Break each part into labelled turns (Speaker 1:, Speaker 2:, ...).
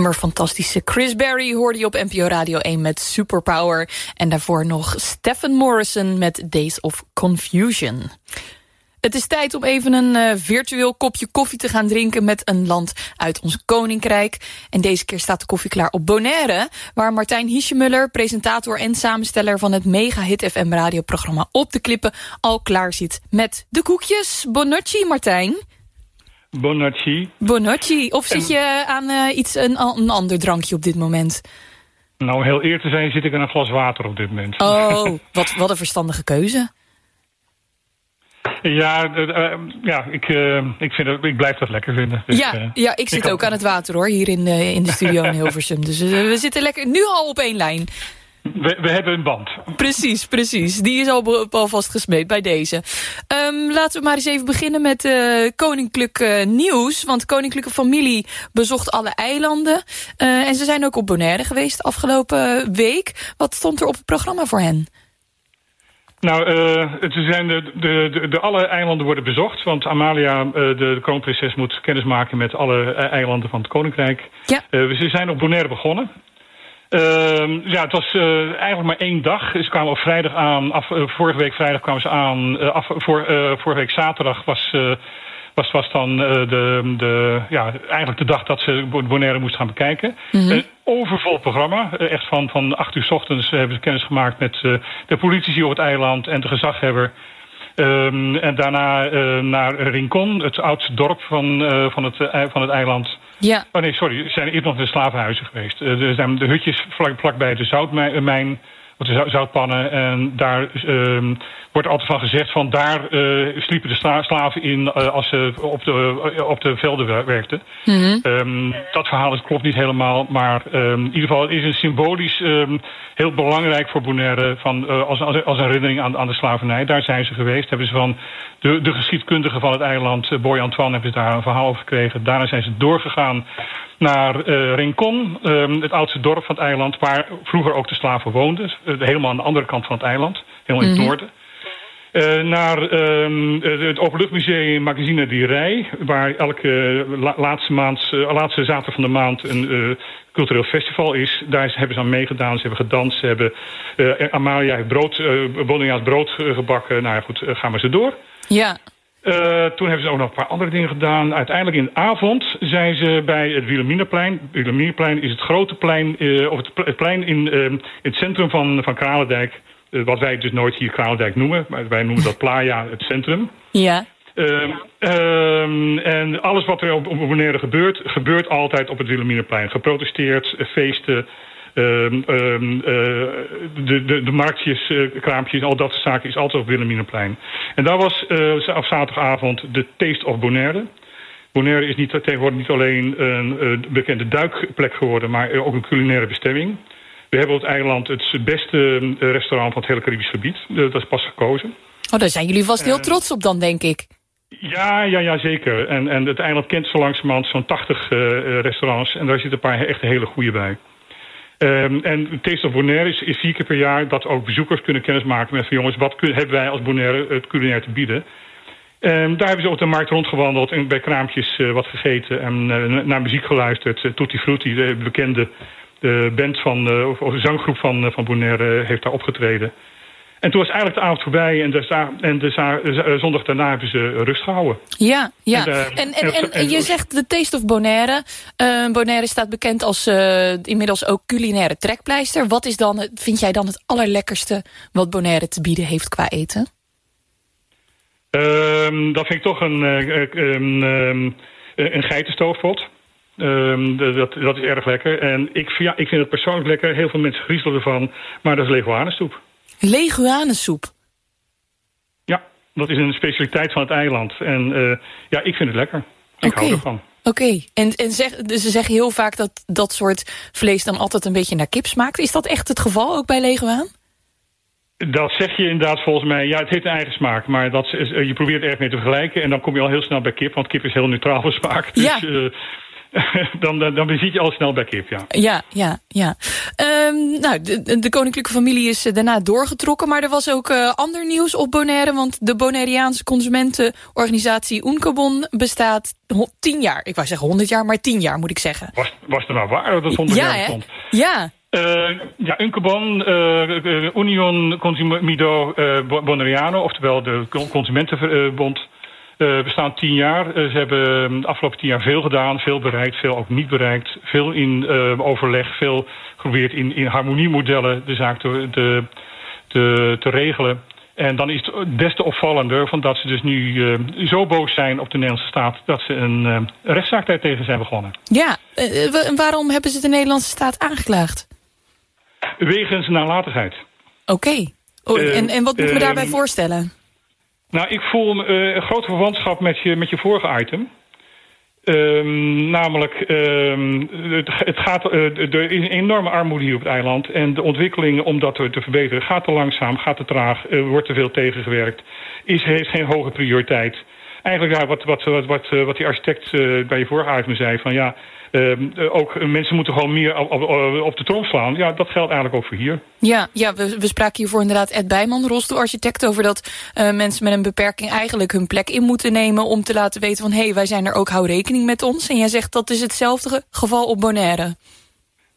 Speaker 1: immer fantastische Chris Berry hoorde je op NPO Radio 1 met Superpower. En daarvoor nog Stephen Morrison met Days of Confusion. Het is tijd om even een uh, virtueel kopje koffie te gaan drinken... met een land uit ons koninkrijk. En deze keer staat de koffie klaar op Bonaire... waar Martijn Hiesjemuller, presentator en samensteller... van het mega hit FM radioprogramma Op de Klippen... al klaar zit met de koekjes. Bonacci, Martijn.
Speaker 2: Bonacci.
Speaker 1: Bonacci. Of zit je aan uh, iets, een, een ander drankje op dit moment?
Speaker 2: Nou, heel eer te zijn zit ik aan een glas water op dit moment.
Speaker 1: Oh, wat, wat een verstandige keuze.
Speaker 2: Ja, uh, ja ik, uh, ik, vind het, ik blijf dat lekker vinden.
Speaker 1: Dus, ja, ja, ik zit ik ook aan het water hoor, hier in in de studio in Hilversum. Dus we zitten lekker nu al op één lijn.
Speaker 2: We, we, hebben een band.
Speaker 1: Precies, precies. Die is al alvast gesmeed bij deze. Um, laten we maar eens even beginnen met uh, koninklijk uh, nieuws. Want koninklijke familie bezocht alle eilanden. Uh, en ze zijn ook op Bonaire geweest afgelopen week. Wat stond er op het programma voor hen?
Speaker 2: Nou, uh, het zijn de, de, de, alle eilanden worden bezocht. Want Amalia, uh, de, de kroonprinses, moet kennis maken met alle eilanden van het koninkrijk.
Speaker 1: Ja.
Speaker 2: Uh, ze zijn op Bonaire begonnen. Ja, het was eigenlijk maar één dag. Ze kwamen op vrijdag aan. Af, vorige week vrijdag kwamen ze aan. af, voor, vorige week zaterdag was was, was dan de, de, ja, eigenlijk de dag dat ze Bonaire moest gaan bekijken. Mm -hmm. Een overvol programma. Echt van, van 8 uur s ochtends hebben ze kennis gemaakt met de politici op het eiland en de gezaghebber. Um, en daarna uh, naar Rincon, het oudste dorp van, uh, van, het, uh, van het eiland.
Speaker 1: Ja.
Speaker 2: Oh nee, sorry, ze zijn eerst nog in de slavenhuizen geweest. er zijn de hutjes vlak, vlakbij de zoutmijn zoutpannen. En daar um, wordt altijd van gezegd van daar uh, sliepen de sla slaven in uh, als ze op de, op de velden werkten.
Speaker 1: Mm -hmm.
Speaker 2: um, dat verhaal is, klopt niet helemaal, maar um, in ieder geval is het symbolisch heel belangrijk voor Bonaire van, als, als, als herinnering aan, aan de slavernij. Daar zijn ze geweest, hebben ze van de, de geschiedkundige van het eiland, Boy Antoine, hebben ze daar een verhaal over gekregen. Daarna zijn ze doorgegaan naar Rincon, het oudste dorp van het eiland... waar vroeger ook de slaven woonden. Uh, helemaal aan de andere kant van het eiland, helemaal in het -hmm. noorden. Uh, naar um, het Openluchtmuseum Magazine die Rij... waar elke la laatste, maand, laatste zaterdag van de maand een cultureel festival is. Daar hebben ze aan meegedaan, ze hebben gedanst. Ze hebben, Amalia heeft brood, brood gebakken. Nou ja, goed, gaan we ze door.
Speaker 1: Ja.
Speaker 2: Uh, toen hebben ze ook nog een paar andere dingen gedaan. Uiteindelijk in de avond zijn ze bij het Wilhelminaplein. Wilhelminaplein is het grote plein, uh, of het, plein in, uh, in, het centrum van, van Kralendijk. wat wij dus nooit hier Kralendijk noemen. Maar wij noemen dat Playa, het centrum.
Speaker 1: Ja.
Speaker 2: en alles wat er op, op Bonaire gebeurt, gebeurt altijd op het Wilhelminaplein. Geprotesteerd, feesten, Um, um, uh, de, de, de marktjes, uh, kraampjes, al dat soort zaken is altijd op Wilhelminaplein. En daar was uh, op zaterdagavond de Taste of Bonaire. Bonaire is niet, tegenwoordig niet alleen een, een bekende duikplek geworden, maar ook een culinaire bestemming. We hebben op het eiland het beste restaurant van het hele Caribisch gebied. dat is pas gekozen.
Speaker 1: Oh, daar zijn jullie vast heel trots op dan, denk ik.
Speaker 2: Ja, ja, ja, zeker. En, en het eiland kent zo langzamerhand zo'n 80 restaurants. En daar zitten een paar echt hele goede bij. Um, en Taste of Bonaire is, vier keer per jaar dat ook bezoekers kunnen kennismaken met van jongens, wat hebben wij als Bonaire het culinair te bieden. Um, daar hebben ze op de markt rondgewandeld en bij kraampjes uh, wat gegeten en uh, naar muziek geluisterd. Uh, Tutti Frutti, de bekende de band van, of, of zanggroep van, van Bonaire, heeft daar opgetreden. En toen was eigenlijk de avond voorbij en de, en de zondag daarna hebben ze rust gehouden.
Speaker 1: Ja, ja. En, uh, en, en, en, en, je zegt de Taste of Bonaire. Uh, Bonaire staat bekend als uh, inmiddels ook culinaire trekpleister. Wat is dan, vind jij dan het allerlekkerste wat Bonaire te bieden heeft qua eten?
Speaker 2: Um, dat vind ik toch een, um, um, een geitenstoofpot. dat, dat is erg lekker. En ik, ja, ik vind het persoonlijk lekker. Heel veel mensen griezelen ervan. Maar dat is leguanensoep.
Speaker 1: Leguanensoep?
Speaker 2: Ja, dat is een specialiteit van het eiland. En uh, ja, ik vind het lekker. Ik okay. hou ervan.
Speaker 1: Oké, okay. en, en zeg, dus ze zeggen heel vaak dat dat soort vlees dan altijd een beetje naar kip smaakt. Is dat echt het geval ook bij leguaan?
Speaker 2: Dat zeg je inderdaad volgens mij. Ja, het heeft een eigen smaak. Maar dat is, je probeert er erg mee te vergelijken. En dan kom je al heel snel bij kip. Want kip is heel neutraal van smaak. Dus,
Speaker 1: ja.
Speaker 2: Uh, dan, dan, dan zit je al snel bij kip, ja.
Speaker 1: Ja, ja, ja. Um, nou, de, de, koninklijke familie is eh, daarna doorgetrokken... maar er was ook uh, ander nieuws op Bonaire... want de Bonaireaanse consumentenorganisatie Uncabon bestaat tien jaar. Ik wou zeggen 100 jaar, maar tien jaar moet ik zeggen.
Speaker 2: Was, was er nou waar dat het 100
Speaker 1: ja,
Speaker 2: jaar stond?
Speaker 1: Ja,
Speaker 2: uh, ja, Uncabon, uh, Union Consumido uh, Bonaireano, oftewel de Consumentenbond... Uh, we staan tien jaar. Uh, ze hebben ehm, de afgelopen tien jaar veel gedaan, veel bereikt, veel ook niet bereikt. Veel in uh, overleg, veel geprobeerd in, in harmoniemodellen de zaak te, te, te, te regelen. En dan is het des te opvallender van dat ze dus nu zo boos zijn op de Nederlandse staat... dat ze een rechtszaak daartegen zijn begonnen.
Speaker 1: Ja, waarom hebben ze de Nederlandse staat aangeklaagd?
Speaker 2: Wegens nalatigheid.
Speaker 1: Oké. Okay. Oh, en, en wat moet me daarbij voorstellen?
Speaker 2: Nou, ik voel uh, een grote verwantschap met je, met je vorige item. Um, namelijk, um, het, het, gaat, een enorme armoede hier op het eiland. En de ontwikkelingen om dat te, te verbeteren gaat te langzaam, gaat te traag, wordt te veel tegengewerkt. Is, heeft geen hoge prioriteit. Eigenlijk ja, wat, wat, wat, wat, wat die architect bij je vorige item zei: van ja, uh, ook mensen moeten gewoon meer op, op, op, de trom slaan. Ja, dat geldt eigenlijk ook voor hier.
Speaker 1: Ja, ja we, we spraken hiervoor inderdaad Ed Bijman, rolstoelarchitect... over dat uh, mensen met een beperking eigenlijk hun plek in moeten nemen... om te laten weten van, hé, hey, wij zijn er ook, hou rekening met ons. En jij zegt dat is hetzelfde geval op Bonaire.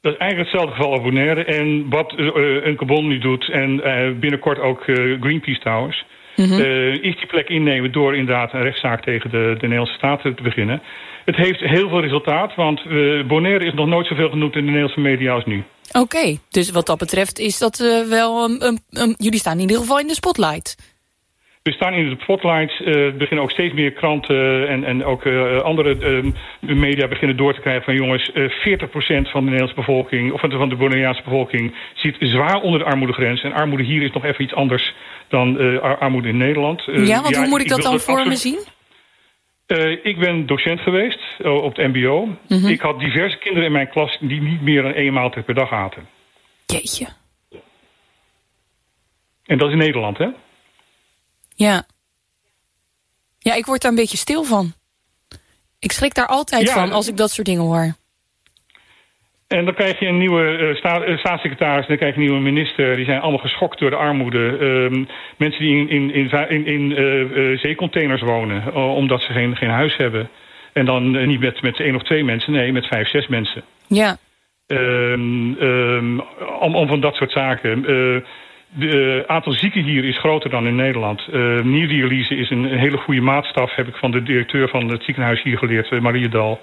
Speaker 2: Dat is eigenlijk hetzelfde geval op Bonaire. En wat uh, een Carbon nu doet en uh, binnenkort ook Greenpeace Towers... Mm -hmm. is die plek innemen door inderdaad een rechtszaak tegen de, de Nederlandse staat te beginnen... Het heeft heel veel resultaat, want uh, Bonaire is nog nooit zoveel genoemd in de Nederlandse media als nu.
Speaker 1: Oké, okay, dus wat dat betreft is dat uh, wel... Um, um, um, jullie staan in ieder geval in de spotlight.
Speaker 2: We staan in de spotlight. Uh, er beginnen ook steeds meer kranten en, en ook uh, andere uh, media beginnen door te krijgen van jongens, 40% van de Nederlandse bevolking, of van de Bonaireaanse bevolking, zit zwaar onder de armoedegrens. En armoede hier is nog even iets anders dan armoede in Nederland.
Speaker 1: ja, want ja, hoe moet ik, ik dat dan voor me zien?
Speaker 2: Uh, ik ben docent geweest uh, op het mbo. Mm -hmm. Ik had diverse kinderen in mijn klas die niet meer dan één maaltijd per dag aten.
Speaker 1: Jeetje.
Speaker 2: En dat is in Nederland, hè?
Speaker 1: Ja. Ja, ik word daar een beetje stil van. Ik schrik daar altijd ja, van als ik dat soort dingen hoor.
Speaker 2: En dan krijg je een nieuwe uh, sta uh, staatssecretaris en dan krijg je een nieuwe minister. Die zijn allemaal geschokt door de armoede. Uh, mensen die in, in, in, in, eh, zeecontainers wonen, omdat ze geen, geen huis hebben. En dan niet met, met één of twee mensen, nee, met vijf, zes mensen.
Speaker 1: Ja.
Speaker 2: Um, um, om, om van dat soort zaken. Het aantal zieken hier is groter dan in Nederland. Nierdialyse is een, een, hele goede maatstaf, heb ik van de directeur van het ziekenhuis hier geleerd, Marie Dal.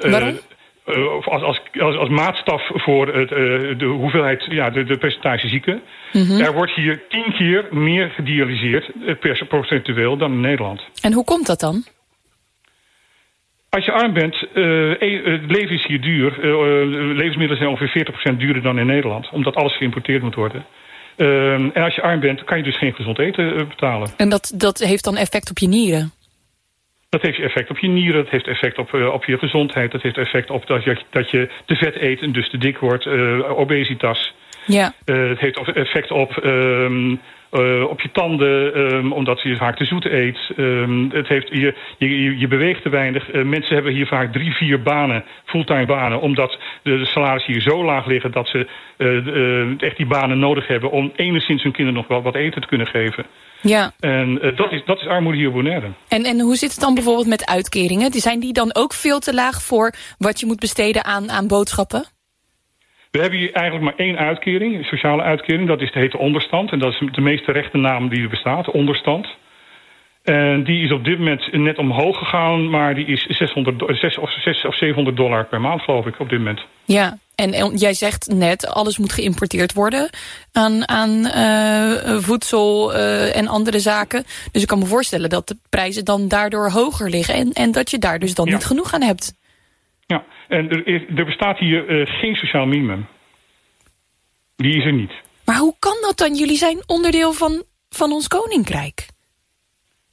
Speaker 1: Waarom?
Speaker 2: Uh, als, als, als, als maatstaf voor het, uh, de hoeveelheid, ja, de, de percentage zieken. Mm -hmm. Er wordt hier tien keer meer gedialyseerd per procentueel dan in Nederland.
Speaker 1: En hoe komt dat dan?
Speaker 2: Als je arm bent, uh, het leven is hier duur. levensmiddelen zijn ongeveer 40% duurder dan in Nederland. Omdat alles geïmporteerd moet worden. en als je arm bent, kan je dus geen gezond eten betalen.
Speaker 1: En dat, dat heeft dan effect op je nieren?
Speaker 2: Dat heeft effect op je nieren, dat heeft effect op, uh, op je gezondheid... dat heeft effect op dat je, dat je te vet eet en dus te dik wordt, uh, obesitas.
Speaker 1: Ja.
Speaker 2: Uh, het heeft effect op, um, op je tanden, um, omdat je vaak te zoet eet. Um, het heeft, je, je, je beweegt te weinig. mensen hebben hier vaak drie, vier banen, fulltime banen... omdat de, de salarissen hier zo laag liggen dat ze echt die banen nodig hebben... om enigszins hun kinderen nog wel wat eten te kunnen geven.
Speaker 1: Ja.
Speaker 2: En uh, dat, is, dat is armoede hier op Bonaire.
Speaker 1: En, en hoe zit het dan bijvoorbeeld met uitkeringen? Zijn die dan ook veel te laag voor wat je moet besteden aan, aan boodschappen?
Speaker 2: We hebben hier eigenlijk maar één uitkering, een sociale uitkering. Dat is de hete onderstand. En dat is de meest rechte naam die er bestaat, onderstand. En die is op dit moment net omhoog gegaan, maar die is 600, 6 of, 6 of 700 dollar per maand, geloof ik, op dit moment.
Speaker 1: Ja, en, jij zegt net, alles moet geïmporteerd worden aan, aan uh, voedsel uh, en andere zaken. Dus ik kan me voorstellen dat de prijzen dan daardoor hoger liggen en, en dat je daar dus dan ja. niet genoeg aan hebt.
Speaker 2: Ja, en er, is, er bestaat hier uh, geen sociaal minimum. Die is er niet.
Speaker 1: Maar hoe kan dat dan? Jullie zijn onderdeel van, van ons koninkrijk.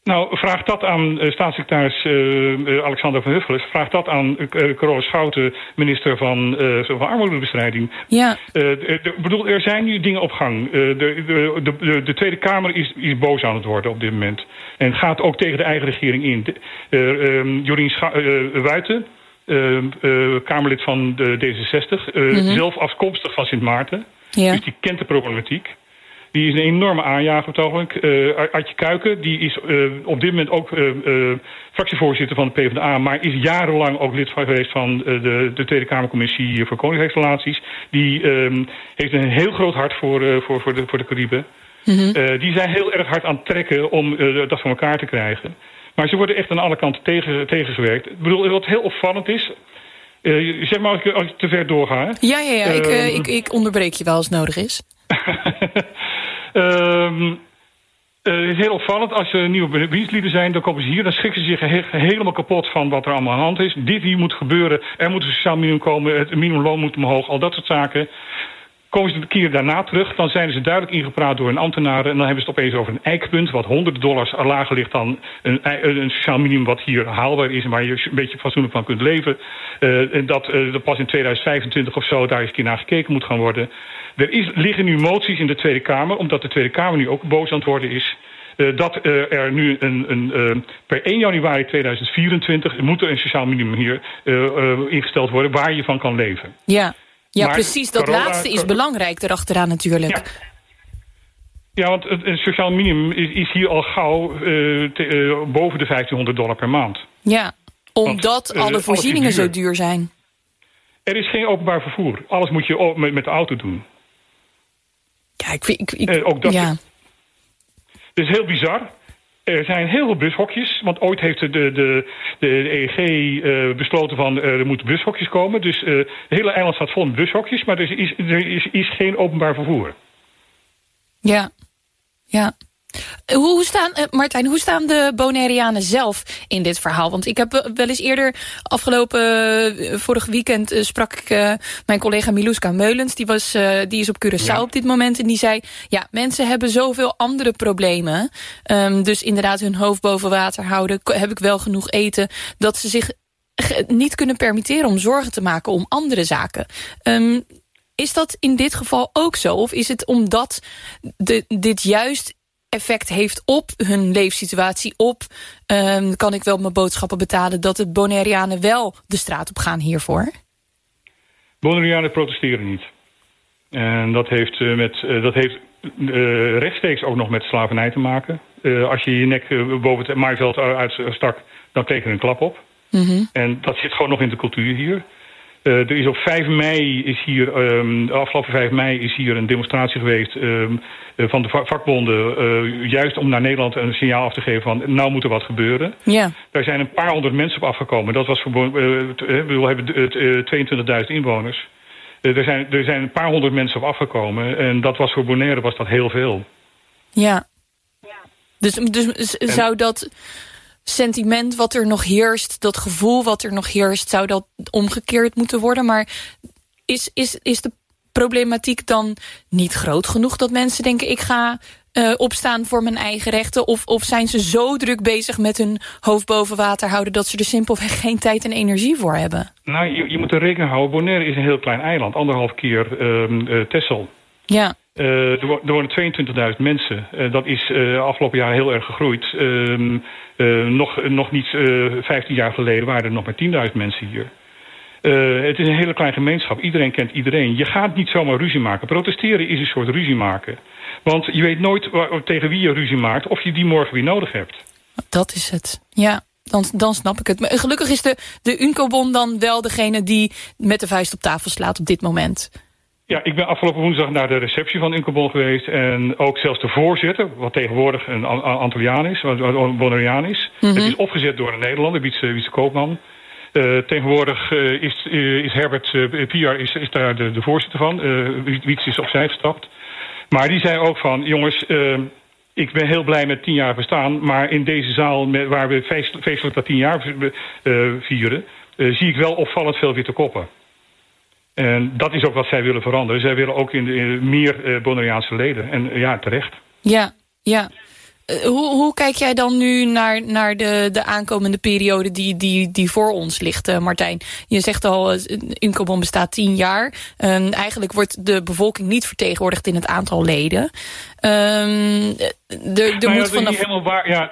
Speaker 2: Nou, vraag dat aan uh, staatssecretaris uh, Alexander van Huffelen. Vraag dat aan uh, Carole Schouten, minister van, van armoedebestrijding.
Speaker 1: Ja.
Speaker 2: Ik bedoel, er zijn nu dingen op gang. De, de, de, de, Tweede Kamer is, is boos aan het worden op dit moment. En gaat ook tegen de eigen regering in. Uh, Jorien Wuiten, Kamerlid van de D66, mhm. zelf afkomstig van Sint Maarten. Ja. Dus die kent de problematiek. Die is een enorme aanjager op het ogenblik. Uh, Adje Kuiken, die is uh, op dit moment ook uh, fractievoorzitter van de PvdA... maar is jarenlang ook lid geweest van de, de Tweede Kamercommissie voor Koningsrijksrelaties. Die ehm, heeft een heel groot hart voor, voor, voor, de, voor de Cariben. Mm die zijn heel erg hard aan het trekken om dat voor elkaar te krijgen. Maar ze worden echt aan alle kanten tegen, tegengewerkt. Ik bedoel, wat heel opvallend is... zeg maar als ik, als ik te ver doorga.
Speaker 1: Ja, ja, ja. ik, ehm, ik, ik onderbreek je wel als nodig is.
Speaker 2: um, het is heel opvallend. Als er nieuwe bewindslieden zijn, dan komen ze hier. Dan schrikken ze zich helemaal kapot van wat er allemaal aan de hand is. Dit hier moet gebeuren. Er moet een sociaal minimum komen. Het minimumloon moet omhoog. Al dat soort zaken. Komen ze een keer daarna terug, dan zijn ze duidelijk ingepraat door een ambtenaren... en dan hebben ze het opeens over een eikpunt... wat honderden dollars lager ligt dan een, een sociaal minimum... wat hier haalbaar is en waar je een beetje fatsoenlijk van kunt leven. Uh, en dat, uh, dat pas in 2025 of zo daar eens een keer naar gekeken moet gaan worden. Er is, liggen nu moties in de Tweede Kamer... omdat de Tweede Kamer nu ook boos aan het worden is... Uh, dat er nu een, een per 1 januari 2024 moet er een sociaal minimum hier ingesteld worden waar je van kan leven.
Speaker 1: Ja. Ja, precies. Dat laatste is belangrijk erachteraan natuurlijk.
Speaker 2: Ja. Ja, want het, sociaal minimum is, is, hier al gauw uh, te, uh, boven de 1500 dollar per maand.
Speaker 1: Ja, omdat want, uh, alle voorzieningen zo duur zijn.
Speaker 2: Er is geen openbaar vervoer. Alles moet je met, met de auto doen.
Speaker 1: Ja, ik vind... Ik, ik, ook dat
Speaker 2: ja. Het is heel bizar. Er zijn heel veel bushokjes, want ooit heeft de, de, de, EEG uh, besloten van uh, er moeten bushokjes komen. Dus het hele eiland staat vol met bushokjes, maar er is, er is, is geen openbaar vervoer.
Speaker 1: Ja, ja. Hoe staan, uh, Martijn, hoe staan de Bonaireanen zelf in dit verhaal? Want ik heb wel eens eerder, afgelopen uh, vorig weekend, uh, sprak ik mijn collega Miluska Meulens. Die, was, die is op Curaçao ja. op dit moment. En die zei, ja, mensen hebben zoveel andere problemen. Um, dus inderdaad hun hoofd boven water houden. Heb ik wel genoeg eten? Dat ze zich niet kunnen permitteren om zorgen te maken om andere zaken. Um, is dat in dit geval ook zo? Of is het omdat de, dit juist effect heeft op hun leefsituatie, op um, kan ik wel mijn boodschappen betalen, dat de Bonaireanen wel de straat op gaan hiervoor?
Speaker 2: Bonaireanen protesteren niet. En dat heeft, uh, met, uh, dat heeft uh, rechtstreeks ook nog met slavernij te maken. als je je nek boven het maaiveld uitstak, dan kreeg je een klap op. Mm -hmm. En dat zit gewoon nog in de cultuur hier. Uh, er is op 5 mei is hier, um, afgelopen 5 mei is hier een demonstratie geweest um, uh, van de vakbonden. Uh, juist om naar Nederland een signaal af te geven van nou moet er wat gebeuren. Ja. Daar zijn een paar honderd mensen op afgekomen. Dat was voor, we hebben 22.000 inwoners. er, zijn, er zijn een paar honderd mensen op afgekomen. En dat was voor Bonaire was dat heel veel.
Speaker 1: Ja. Dus, dus zou dat sentiment wat er nog heerst, dat gevoel wat er nog heerst, zou dat omgekeerd moeten worden. Maar is, is, is de problematiek dan niet groot genoeg dat mensen denken ik ga uh, opstaan voor mijn eigen rechten? Of, of zijn ze zo druk bezig met hun hoofd boven water houden dat ze er simpelweg geen tijd en energie voor hebben?
Speaker 2: Nou, je, je moet er rekening houden. Bonaire is een heel klein eiland, anderhalf keer uh, uh, Texel.
Speaker 1: Ja.
Speaker 2: Uh, er, wonen 22.000 mensen. Uh, dat is uh, afgelopen jaar heel erg gegroeid. Ehm, nog, nog niet 15 jaar geleden waren er nog maar 10.000 mensen hier. het is een hele kleine gemeenschap. Iedereen kent iedereen. Je gaat niet zomaar ruzie maken. Protesteren is een soort ruzie maken. Want je weet nooit tegen wie je ruzie maakt... of je die morgen weer nodig hebt.
Speaker 1: Dat is het, ja. Dan, dan snap ik het. Maar gelukkig is de, de Uncobon dan wel degene die met de vuist op tafel slaat op dit moment.
Speaker 2: Ja, ik ben afgelopen woensdag naar de receptie van Uncobon geweest. En ook zelfs de voorzitter, wat tegenwoordig een Antilliaan is, een Bonaireaan is. Mm -hmm. Het is opgezet door een Nederlander, Wietse, Wietse Koopman. Uh, tegenwoordig uh, is, uh, is Herbert Piar is, is daar de, de voorzitter van. Wietse is opzij gestapt. Maar die zei ook van, jongens, ik ben heel blij met tien jaar bestaan. Maar in deze zaal met, waar we feestelijk dat tien jaar vieren... zie ik wel opvallend veel witte koppen. En dat is ook wat zij willen veranderen. Zij willen ook in, de, in meer uh, Bonaireaanse leden. En uh, ja, terecht.
Speaker 1: Ja, ja. Hoe, hoe kijk jij dan nu naar, naar de, de aankomende periode die, die, die voor ons ligt, uh, Martijn? Je zegt al, Incobon bestaat tien jaar. Um, eigenlijk wordt de bevolking niet vertegenwoordigd in het aantal leden. Um,
Speaker 2: er, er moet vanaf... helemaal waar. Ja,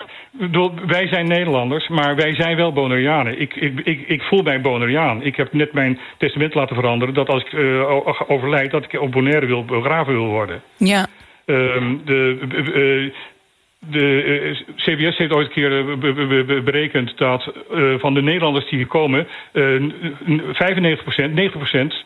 Speaker 2: wij zijn Nederlanders, maar wij zijn wel Bonaireanen. Ik, ik, ik, ik voel mij Bonaireaan. Ik heb net mijn testament laten veranderen... dat als ik uh, overlijd, dat ik op Bonaire wil, begraven wil worden.
Speaker 1: Ja.
Speaker 2: Um, de, uh, de CBS heeft ooit een keer berekend dat uh, van de Nederlanders die hier komen... 95 procent, 90 procent...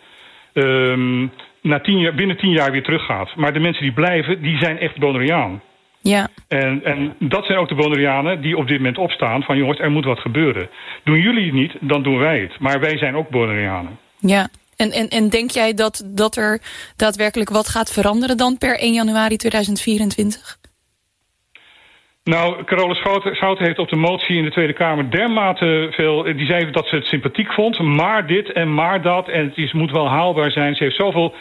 Speaker 2: Um, na tien jaar, binnen tien jaar weer teruggaat. Maar de mensen die blijven, die zijn echt Bonaireaan.
Speaker 1: Ja.
Speaker 2: En, en dat zijn ook de Bonaireanen die op dit moment opstaan van jongens, er moet wat gebeuren. Doen jullie het niet, dan doen wij het. Maar wij zijn ook Bonaireanen.
Speaker 1: Ja, en, en, en denk jij dat, dat er daadwerkelijk wat gaat veranderen dan per 1 januari 2024?
Speaker 2: Nou, Carole Schouten heeft op de motie in de Tweede Kamer dermate veel... die zei dat ze het sympathiek vond, maar dit en maar dat... en het is, moet wel haalbaar zijn. Ze heeft zoveel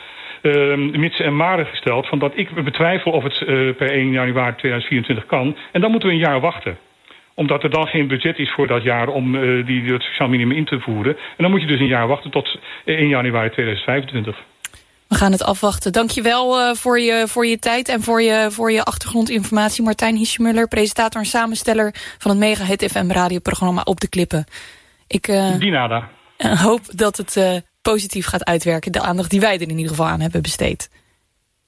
Speaker 2: uh, mits en maren gesteld... Van dat ik betwijfel of het uh, per 1 januari 2024 kan. En dan moeten we een jaar wachten omdat er dan geen budget is voor dat jaar om uh, die, het sociaal minimum in te voeren. En dan moet je dus een jaar wachten tot 1 januari 2025.
Speaker 1: We gaan het afwachten. Dankjewel uh, voor, je, voor je tijd en voor je, voor je achtergrondinformatie. Martijn Hiesjemuller, presentator en samensteller van het Mega Hit FM radioprogramma Op de Klippen. Ik uh,
Speaker 2: nada.
Speaker 1: hoop dat het uh, positief gaat uitwerken. De aandacht die wij er in ieder geval aan hebben besteed.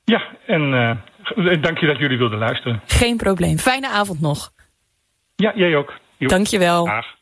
Speaker 2: Ja, en dank je dat jullie wilden luisteren.
Speaker 1: Geen probleem. Fijne avond nog.
Speaker 2: Ja, jij ook.
Speaker 1: Jo. Dankjewel. Dag.